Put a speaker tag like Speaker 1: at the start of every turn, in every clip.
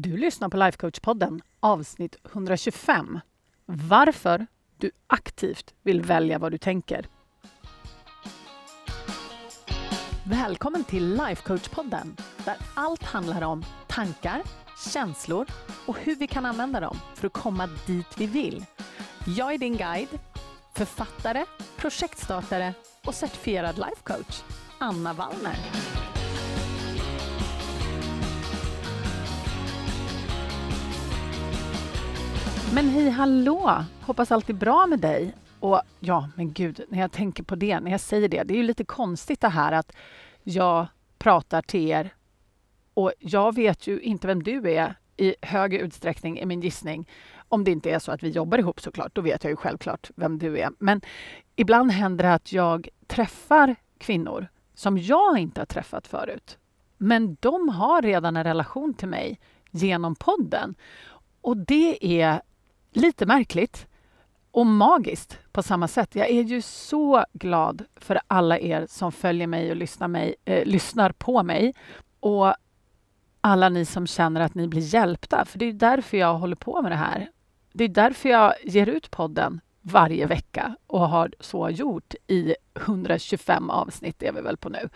Speaker 1: Du lyssnar på Lifecoach-podden avsnitt 125. Varför du aktivt vill välja vad du tänker. Välkommen till Lifecoach-podden där allt handlar om tankar, känslor och hur vi kan använda dem för att komma dit vi vill. Jag är din guide, författare, projektstartare och certifierad lifecoach, Anna Wallner. Men hej hallå! Hoppas allt är bra med dig. Och ja, men gud, när jag tänker på det, när jag säger det, det är ju lite konstigt det här att jag pratar till er och jag vet ju inte vem du är i hög utsträckning, är min gissning. Om det inte är så att vi jobbar ihop såklart, då vet jag ju självklart vem du är. Men ibland händer det att jag träffar kvinnor som jag inte har träffat förut. Men de har redan en relation till mig genom podden. Och det är lite märkligt och magiskt på samma sätt. Jag är ju så glad för alla er som följer mig och lyssnar, mig, eh, lyssnar på mig. Och alla ni som känner att ni blir hjälpta, för det är därför jag håller på med det här. Det är därför jag ger ut podden varje vecka och har så gjort i 125 avsnitt är vi väl på nu.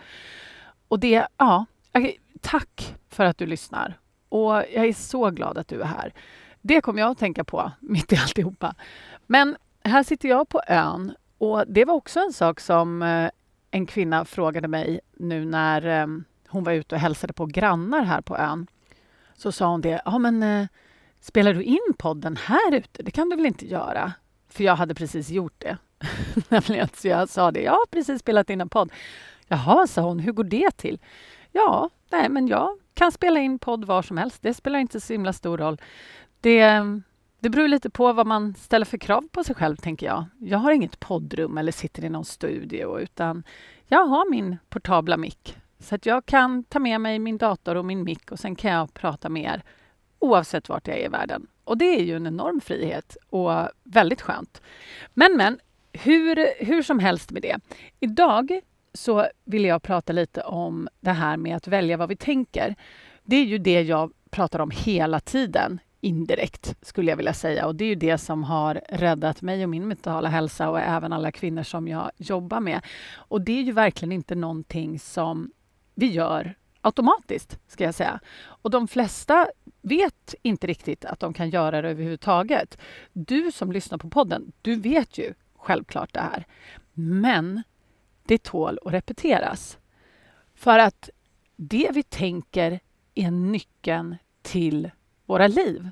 Speaker 1: Och det, ja, tack för att du lyssnar. Och jag är så glad att du är här. Det kom jag att tänka på mitt i alltihopa. Men här sitter jag på ön och det var också en sak som eh, en kvinna frågade mig nu när eh, hon var ute och hälsade på grannar här på ön. Så sa hon det, ja men eh, spelar du in podden här ute? Det kan du väl inte göra? För jag hade precis gjort det. så jag sa det, jag har precis spelat in en podd. Jaha, sa hon, hur går det till? Ja, nej men jag kan spela in podd var som helst. Det spelar inte så himla stor roll. Det, det beror lite på vad man ställer för krav på sig själv, tänker jag. Jag har inget poddrum eller sitter i någon studio, utan jag har min portabla mick. Så att jag kan ta med mig min dator och min mick och sen kan jag prata med er oavsett vart jag är i världen. Och det är ju en enorm frihet och väldigt skönt. Men, men, hur, hur som helst med det. Idag så vill jag prata lite om det här med att välja vad vi tänker. Det är ju det jag pratar om hela tiden indirekt, skulle jag vilja säga. Och det är ju det som har räddat mig och min mentala hälsa och även alla kvinnor som jag jobbar med. Och det är ju verkligen inte någonting som vi gör automatiskt, ska jag säga. Och de flesta vet inte riktigt att de kan göra det överhuvudtaget. Du som lyssnar på podden, du vet ju självklart det här. Men det tål att repeteras. För att det vi tänker är nyckeln till våra liv.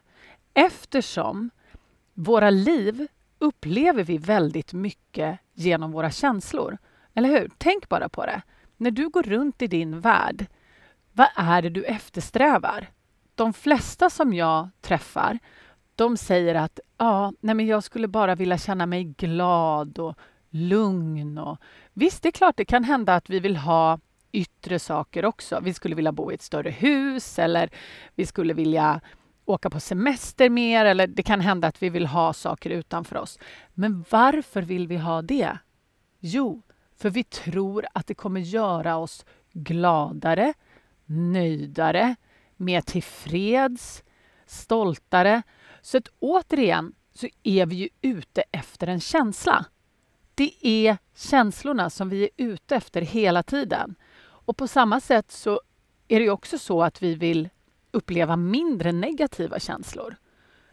Speaker 1: Eftersom våra liv upplever vi väldigt mycket genom våra känslor. Eller hur? Tänk bara på det. När du går runt i din värld, vad är det du eftersträvar? De flesta som jag träffar, de säger att ja, nej men jag skulle bara vilja känna mig glad och lugn. Och, visst, det är klart det kan hända att vi vill ha yttre saker också. Vi skulle vilja bo i ett större hus eller vi skulle vilja åka på semester mer eller det kan hända att vi vill ha saker utanför oss. Men varför vill vi ha det? Jo, för vi tror att det kommer göra oss gladare, nöjdare, mer tillfreds, stoltare. Så att återigen så är vi ju ute efter en känsla. Det är känslorna som vi är ute efter hela tiden. Och på samma sätt så är det också så att vi vill uppleva mindre negativa känslor.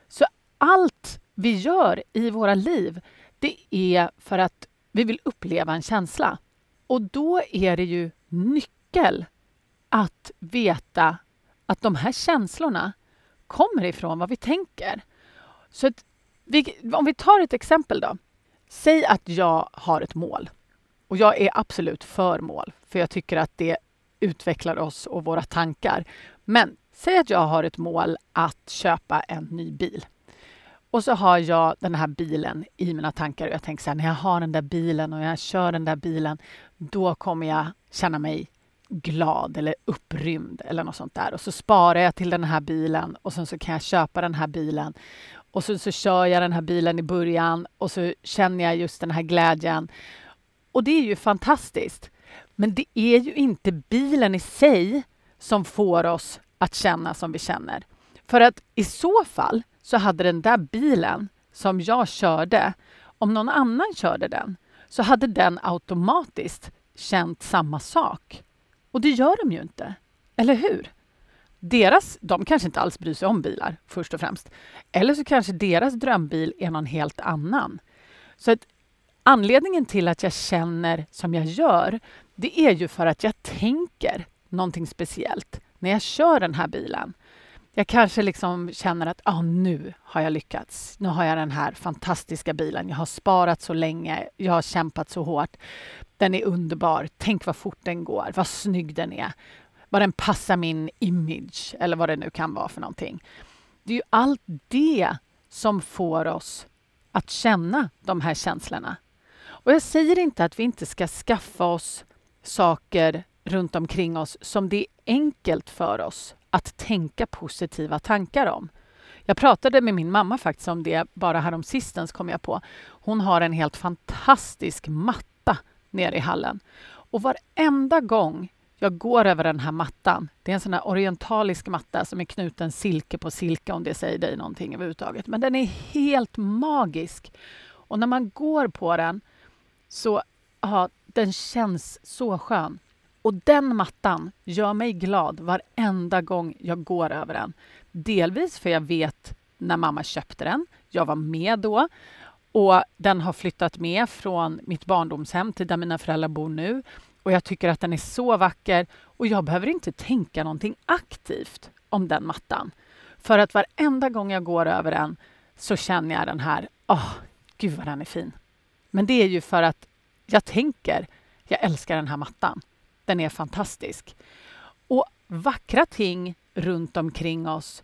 Speaker 1: Så allt vi gör i våra liv, det är för att vi vill uppleva en känsla. Och då är det ju nyckel att veta att de här känslorna kommer ifrån vad vi tänker. Så att vi, om vi tar ett exempel då. Säg att jag har ett mål. Och jag är absolut för mål, för jag tycker att det utvecklar oss och våra tankar. Men Säg att jag har ett mål att köpa en ny bil. Och så har jag den här bilen i mina tankar och jag tänker så här, när jag har den där bilen och jag kör den där bilen, då kommer jag känna mig glad eller upprymd eller något sånt där. Och så sparar jag till den här bilen och sen så kan jag köpa den här bilen. Och så, så kör jag den här bilen i början och så känner jag just den här glädjen. Och det är ju fantastiskt. Men det är ju inte bilen i sig som får oss att känna som vi känner. För att i så fall så hade den där bilen som jag körde, om någon annan körde den, så hade den automatiskt känt samma sak. Och det gör de ju inte. Eller hur? Deras, de kanske inte alls bryr sig om bilar, först och främst. Eller så kanske deras drömbil är någon helt annan. Så att anledningen till att jag känner som jag gör, det är ju för att jag tänker någonting speciellt när jag kör den här bilen. Jag kanske liksom känner att ah, nu har jag lyckats. Nu har jag den här fantastiska bilen. Jag har sparat så länge. Jag har kämpat så hårt. Den är underbar. Tänk vad fort den går. Vad snygg den är. Vad den passar min image eller vad det nu kan vara för någonting. Det är ju allt det som får oss att känna de här känslorna. Och jag säger inte att vi inte ska skaffa oss saker runt omkring oss som det är enkelt för oss att tänka positiva tankar om. Jag pratade med min mamma faktiskt om det bara häromsistens kom jag på. Hon har en helt fantastisk matta nere i hallen. Och varenda gång jag går över den här mattan, det är en sån här orientalisk matta som är knuten silke på silke om det säger dig någonting överhuvudtaget. Men den är helt magisk. Och när man går på den så, ja, den känns så skön. Och den mattan gör mig glad varenda gång jag går över den. Delvis för jag vet när mamma köpte den. Jag var med då. Och den har flyttat med från mitt barndomshem till där mina föräldrar bor nu. Och jag tycker att den är så vacker och jag behöver inte tänka någonting aktivt om den mattan. För att varenda gång jag går över den så känner jag den här, åh, oh, gud vad den är fin. Men det är ju för att jag tänker, jag älskar den här mattan. Den är fantastisk. Och vackra ting runt omkring oss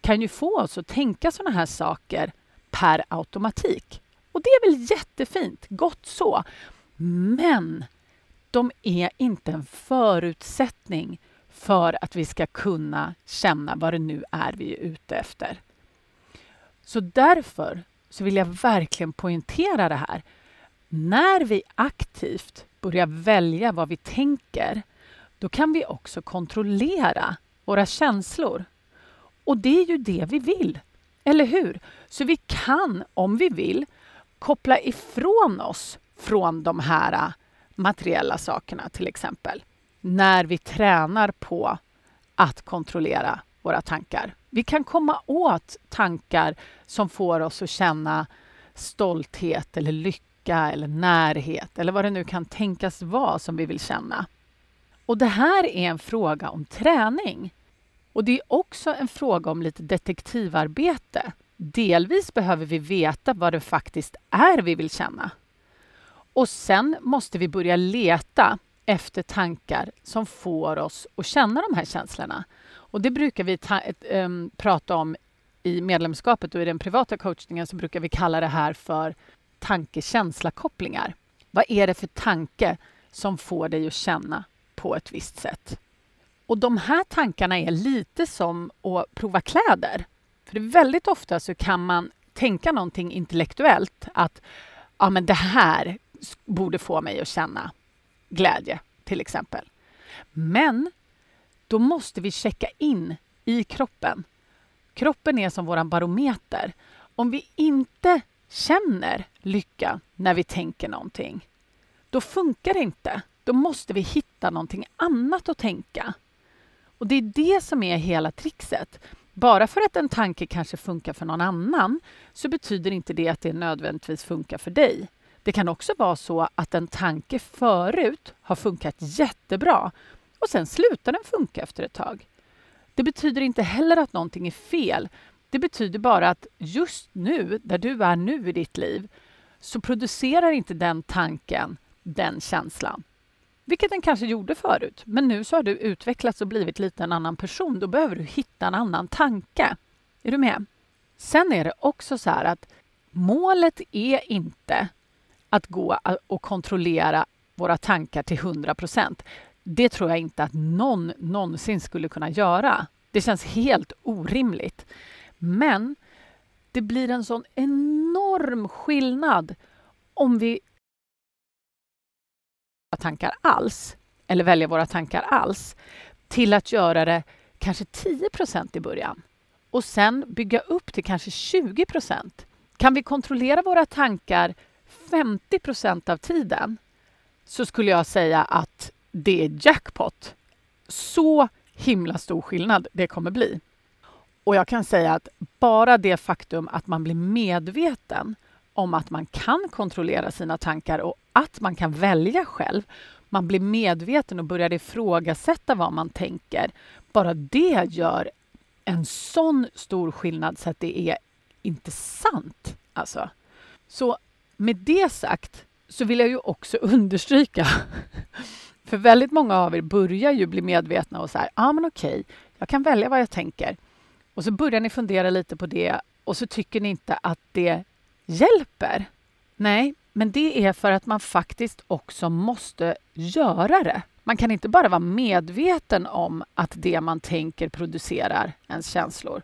Speaker 1: kan ju få oss att tänka sådana här saker per automatik. Och det är väl jättefint, gott så. Men de är inte en förutsättning för att vi ska kunna känna vad det nu är vi är ute efter. Så därför så vill jag verkligen poängtera det här. När vi aktivt börja välja vad vi tänker, då kan vi också kontrollera våra känslor. Och det är ju det vi vill, eller hur? Så vi kan, om vi vill, koppla ifrån oss från de här äh, materiella sakerna till exempel. När vi tränar på att kontrollera våra tankar. Vi kan komma åt tankar som får oss att känna stolthet eller lycka eller närhet eller vad det nu kan tänkas vara som vi vill känna. Och det här är en fråga om träning. Och det är också en fråga om lite detektivarbete. Delvis behöver vi veta vad det faktiskt är vi vill känna. Och sen måste vi börja leta efter tankar som får oss att känna de här känslorna. Och det brukar vi ta, ett, ehm, prata om i medlemskapet och i den privata coachningen så brukar vi kalla det här för tanke-känsla-kopplingar. Vad är det för tanke som får dig att känna på ett visst sätt? Och de här tankarna är lite som att prova kläder. För väldigt ofta så kan man tänka någonting intellektuellt att ja, men det här borde få mig att känna glädje, till exempel. Men då måste vi checka in i kroppen. Kroppen är som vår barometer. Om vi inte känner lycka när vi tänker någonting, då funkar det inte. Då måste vi hitta någonting annat att tänka. Och det är det som är hela trixet. Bara för att en tanke kanske funkar för någon annan så betyder inte det att det nödvändigtvis funkar för dig. Det kan också vara så att en tanke förut har funkat jättebra och sen slutar den funka efter ett tag. Det betyder inte heller att någonting är fel. Det betyder bara att just nu, där du är nu i ditt liv, så producerar inte den tanken den känslan. Vilket den kanske gjorde förut, men nu så har du utvecklats och blivit lite en annan person. Då behöver du hitta en annan tanke. Är du med? Sen är det också så här att målet är inte att gå och kontrollera våra tankar till 100 procent. Det tror jag inte att någon någonsin skulle kunna göra. Det känns helt orimligt. Men det blir en sån enorm skillnad om vi tankar alls, eller välja våra tankar alls, till att göra det kanske 10% i början. och sen bygga upp till kanske 20 procent. Kan vi kontrollera våra tankar 50 procent av tiden så skulle jag säga att det är jackpot. Så himla stor skillnad det kommer bli. Och jag kan säga att bara det faktum att man blir medveten om att man kan kontrollera sina tankar och att man kan välja själv. Man blir medveten och börjar ifrågasätta vad man tänker. Bara det gör en sån stor skillnad så att det är inte sant. Alltså. Så med det sagt så vill jag ju också understryka för väldigt många av er börjar ju bli medvetna och så här, ja ah, men okej, jag kan välja vad jag tänker. Och så börjar ni fundera lite på det och så tycker ni inte att det hjälper. Nej, men det är för att man faktiskt också måste göra det. Man kan inte bara vara medveten om att det man tänker producerar ens känslor.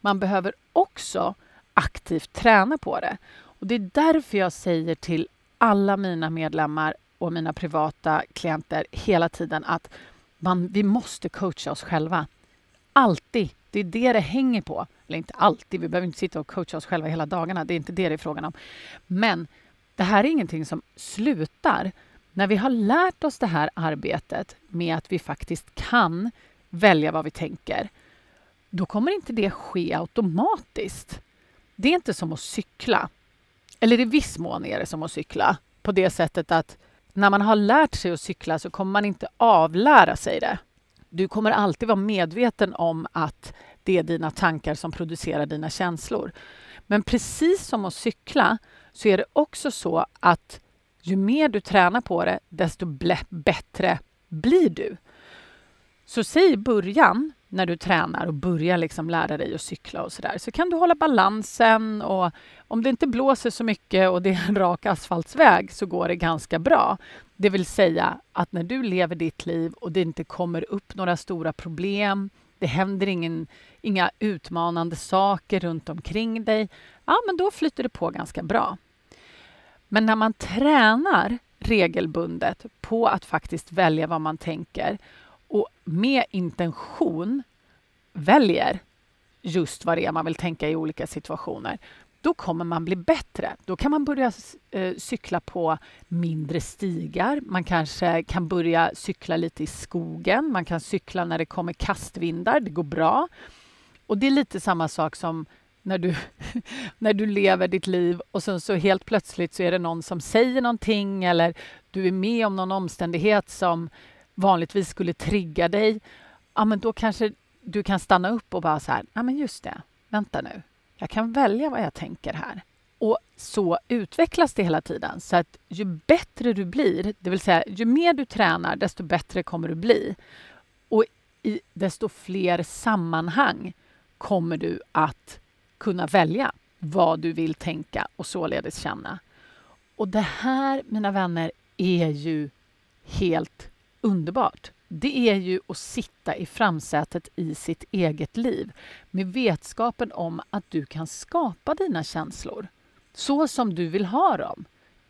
Speaker 1: Man behöver också aktivt träna på det. Och Det är därför jag säger till alla mina medlemmar och mina privata klienter hela tiden att man, vi måste coacha oss själva. Alltid. Det är det det hänger på. Eller inte alltid, vi behöver inte sitta och coacha oss själva hela dagarna. Det är inte det det är frågan om. Men det här är ingenting som slutar. När vi har lärt oss det här arbetet med att vi faktiskt kan välja vad vi tänker, då kommer inte det ske automatiskt. Det är inte som att cykla. Eller i viss mån är det som att cykla på det sättet att när man har lärt sig att cykla så kommer man inte avlära sig det. Du kommer alltid vara medveten om att det är dina tankar som producerar dina känslor. Men precis som att cykla så är det också så att ju mer du tränar på det, desto bättre blir du. Så säg i början när du tränar och börjar liksom lära dig att cykla och sådär, så kan du hålla balansen och om det inte blåser så mycket och det är en rak asfaltsväg så går det ganska bra. Det vill säga att när du lever ditt liv och det inte kommer upp några stora problem, det händer ingen, inga utmanande saker runt omkring dig, ja, men då flyter det på ganska bra. Men när man tränar regelbundet på att faktiskt välja vad man tänker och med intention väljer just vad det är man vill tänka i olika situationer, då kommer man bli bättre. Då kan man börja eh, cykla på mindre stigar. Man kanske kan börja cykla lite i skogen. Man kan cykla när det kommer kastvindar. Det går bra. Och det är lite samma sak som när du, när du lever ditt liv och sen så helt plötsligt så är det någon som säger någonting eller du är med om någon omständighet som vanligtvis skulle trigga dig. Ja, men då kanske du kan stanna upp och bara så här, ja men just det, vänta nu, jag kan välja vad jag tänker här. Och så utvecklas det hela tiden. Så att ju bättre du blir, det vill säga ju mer du tränar, desto bättre kommer du bli. Och i desto fler sammanhang kommer du att kunna välja vad du vill tänka och således känna. Och det här, mina vänner, är ju helt underbart det är ju att sitta i framsätet i sitt eget liv med vetskapen om att du kan skapa dina känslor så som du vill ha dem.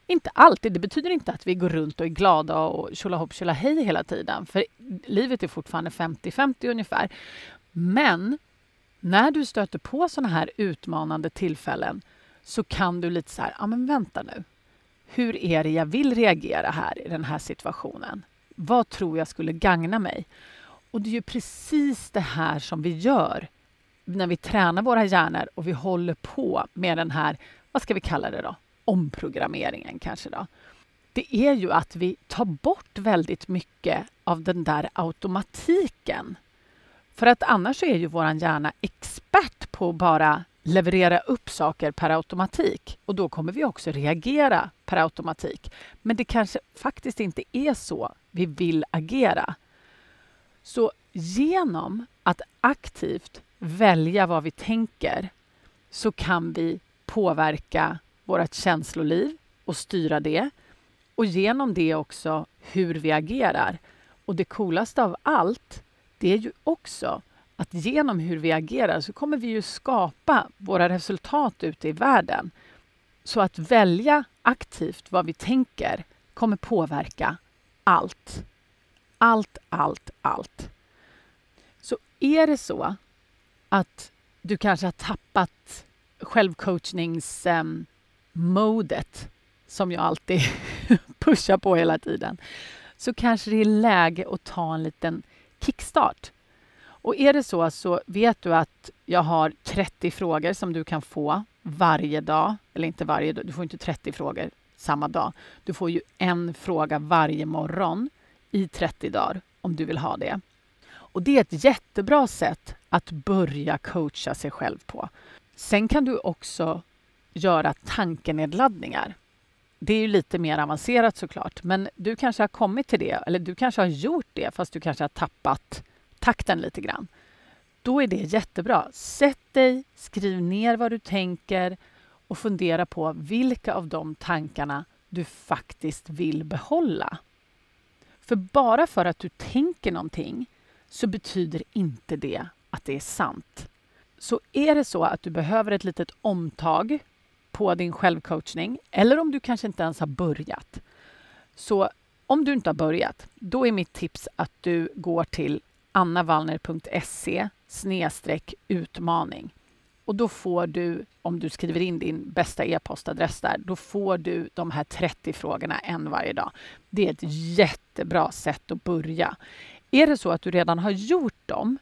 Speaker 1: Inte alltid. Det betyder inte att vi går runt och är glada och tjolahopp tjolahej hela tiden. För livet är fortfarande 50-50 ungefär. Men när du stöter på såna här utmanande tillfällen så kan du lite så här, ja men vänta nu. Hur är det jag vill reagera här i den här situationen? Vad tror jag skulle gagna mig? Och det är ju precis det här som vi gör när vi tränar våra hjärnor och vi håller på med den här, vad ska vi kalla det då? Omprogrammeringen kanske då. Det är ju att vi tar bort väldigt mycket av den där automatiken. För att annars är ju vår hjärna expert på att bara leverera upp saker per automatik och då kommer vi också reagera per automatik. Men det kanske faktiskt inte är så vi vill agera. Så genom att aktivt välja vad vi tänker så kan vi påverka vårt känsloliv och styra det och genom det också hur vi agerar. Och det coolaste av allt, det är ju också att genom hur vi agerar så kommer vi ju skapa våra resultat ute i världen. Så att välja aktivt vad vi tänker kommer påverka allt. Allt, allt, allt. Så är det så att du kanske har tappat självcoachningsmodet som jag alltid pushar på hela tiden så kanske det är läge att ta en liten kickstart. Och är det så så vet du att jag har 30 frågor som du kan få varje dag. Eller inte varje dag, du får inte 30 frågor samma dag. Du får ju en fråga varje morgon i 30 dagar om du vill ha det. Och det är ett jättebra sätt att börja coacha sig själv på. Sen kan du också göra tankenedladdningar. Det är ju lite mer avancerat såklart, men du kanske har kommit till det, eller du kanske har gjort det fast du kanske har tappat takten lite grann. Då är det jättebra. Sätt dig, skriv ner vad du tänker och fundera på vilka av de tankarna du faktiskt vill behålla. För bara för att du tänker någonting så betyder inte det att det är sant. Så är det så att du behöver ett litet omtag på din självcoachning eller om du kanske inte ens har börjat. Så om du inte har börjat, då är mitt tips att du går till annavallner.se utmaning. Och då får du, om du skriver in din bästa e-postadress där, då får du de här 30 frågorna en varje dag. Det är ett jättebra sätt att börja. Är det så att du redan har gjort dem,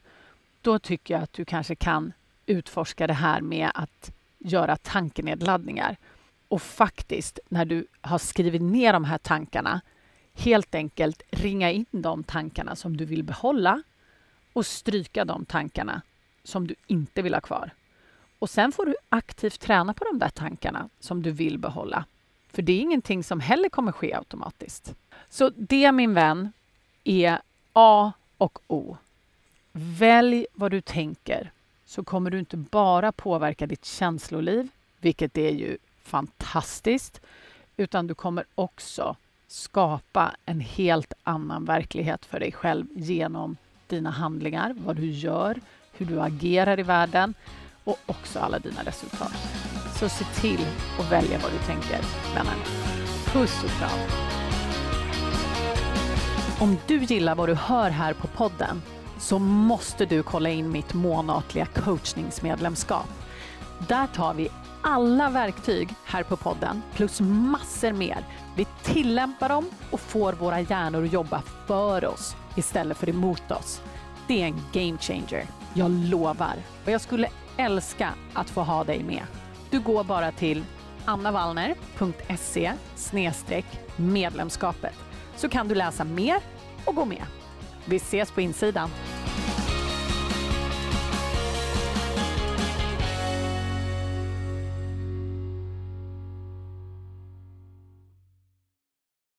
Speaker 1: då tycker jag att du kanske kan utforska det här med att göra tankenedladdningar. Och faktiskt, när du har skrivit ner de här tankarna, helt enkelt ringa in de tankarna som du vill behålla och stryka de tankarna som du inte vill ha kvar. Och sen får du aktivt träna på de där tankarna som du vill behålla. För det är ingenting som heller kommer ske automatiskt. Så det, min vän, är A och O. Välj vad du tänker så kommer du inte bara påverka ditt känsloliv, vilket är ju fantastiskt, utan du kommer också skapa en helt annan verklighet för dig själv genom dina handlingar, vad du gör, hur du agerar i världen och också alla dina resultat. Så se till att välja vad du tänker, vännen. Puss och kram! Om du gillar vad du hör här på podden så måste du kolla in mitt månatliga coachningsmedlemskap. Där tar vi alla verktyg här på podden plus massor mer. Vi tillämpar dem och får våra hjärnor att jobba för oss istället för emot oss. Det är en game changer, jag lovar. Och jag skulle älska att få ha dig med. Du går bara till annavallner.se medlemskapet så kan du läsa mer och gå med. Vi ses på insidan.